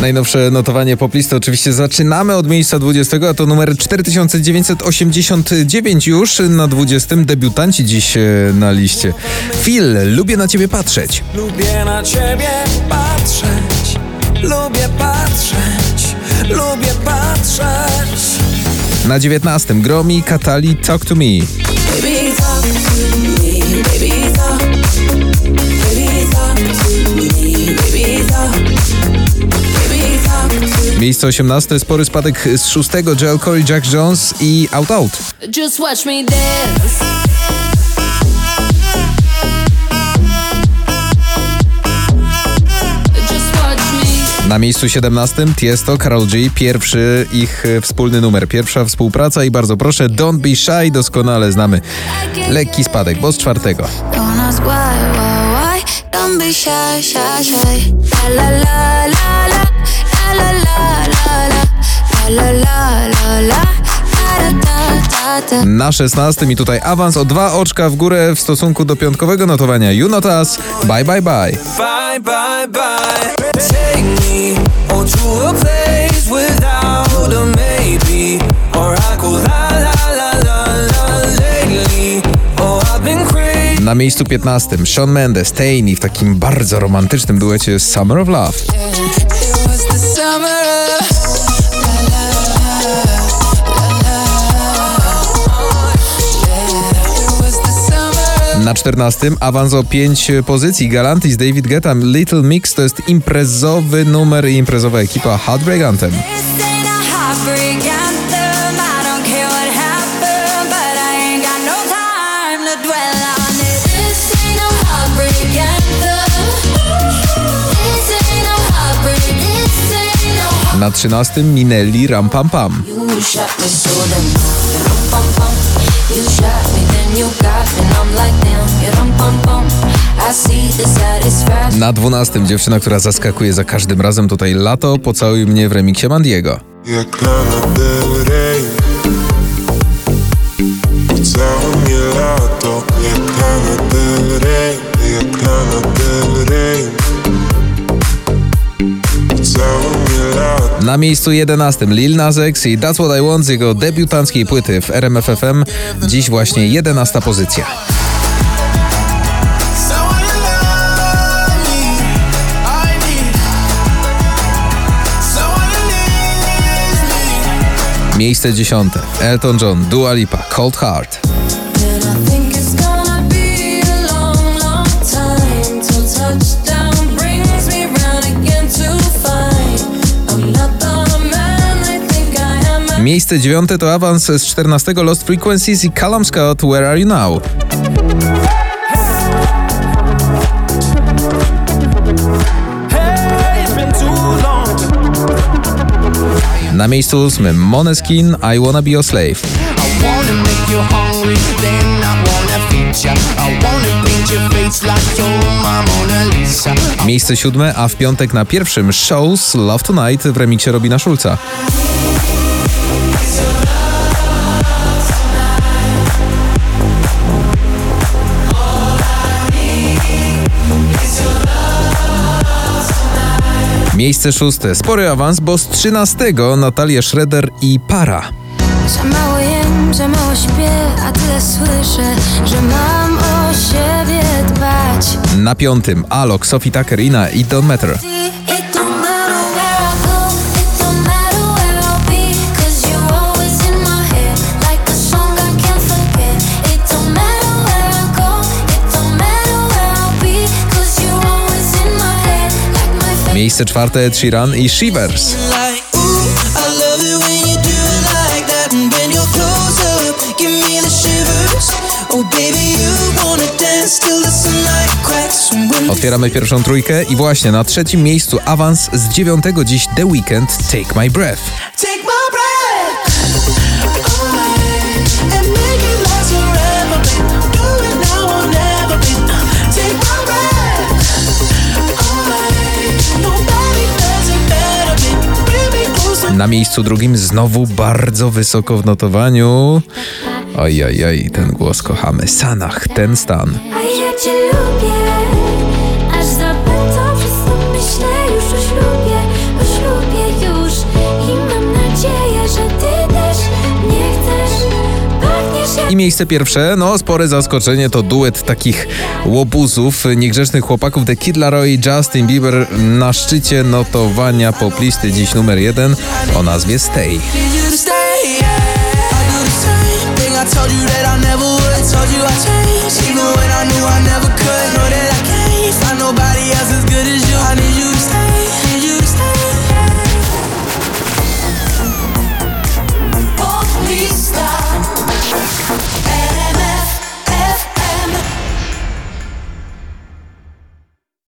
Najnowsze notowanie poplisty oczywiście zaczynamy od miejsca 20, a to numer 4989 już na 20. Debiutanci dziś e, na liście. Phil, lubię na ciebie patrzeć. Lubię na ciebie patrzeć, lubię patrzeć, lubię patrzeć. Na 19. Gromi, Katali, Talk to Me. Miejsce 18. Spory spadek z 6. Joel Corey, Jack Jones i Out Out. Just watch me dance. Na miejscu 17. Tiesto, Karol G. Pierwszy ich e, wspólny numer. Pierwsza współpraca i bardzo proszę, Don't Be Shy. Doskonale znamy lekki spadek, bo z czwartego. Don't ask why, why, why. Don't be shy, shy, shy. La. La la Na 16 i tutaj awans o dwa oczka w górę w stosunku do piątkowego notowania You Not Us. Bye bye bye. Bye, bye, bye. Take me to a place without a maybe. Or I go la, la, la, la, la, lately. Oh, I've been crazy. Na miejscu 15 Shawn Mendes, Taini w takim bardzo romantycznym duecie Summer of Love. Na 14 awans o 5 pozycji. Galantis, David Guetta, Little Mix to jest imprezowy numer i imprezowa ekipa Heartbreak Anthem. This ain't a heartbreak anthem. I Na 12 dziewczyna, która zaskakuje za każdym razem tutaj Lato, pocałuj mnie w remiksie Mandiego. Jak Lana Del Rey mnie lato Jak Lana Del Rey Jak Lana Del Rey Cały mnie lato Na miejscu 11 Lil Nas X i That's What I Want z jego debiutanckiej płyty w RMFFM. Dziś właśnie 11 pozycja. Miejsce 10 Elton John, Dua Lipa, Cold Heart. Miejsce 9 to awans z 14 Lost Frequencies i Callum Scott, Where Are You Now? Na miejscu 8 Moneskin, I Wanna Be Your Slave. Miejsce 7, a w piątek na pierwszym Shows Love Tonight w remiksie Robina Schulza. Miejsce szóste, spory awans, bo z 13 Natalia Schroeder i Para. Za mało jem, za mało śpię, a tyle słyszę, że mam o siebie dbać. Na piątym Alok, Sophie Tucker, Ina i Don't Matter. Till the sunlight cracks. And when Otwieramy pierwszą trójkę i właśnie na trzecim miejscu awans z dziewiątego dziś The Weekend Take My Breath. Take my breath Na miejscu drugim znowu bardzo wysoko w notowaniu. Oj, oj, oj, ten głos kochamy. Sanach, ten stan. Miejsce pierwsze, no spore zaskoczenie, to duet takich łobuzów, niegrzecznych chłopaków The Kid Laroi i Justin Bieber na szczycie notowania poplisty dziś numer jeden o nazwie Stay. told you that I never would. Told you even when I knew I never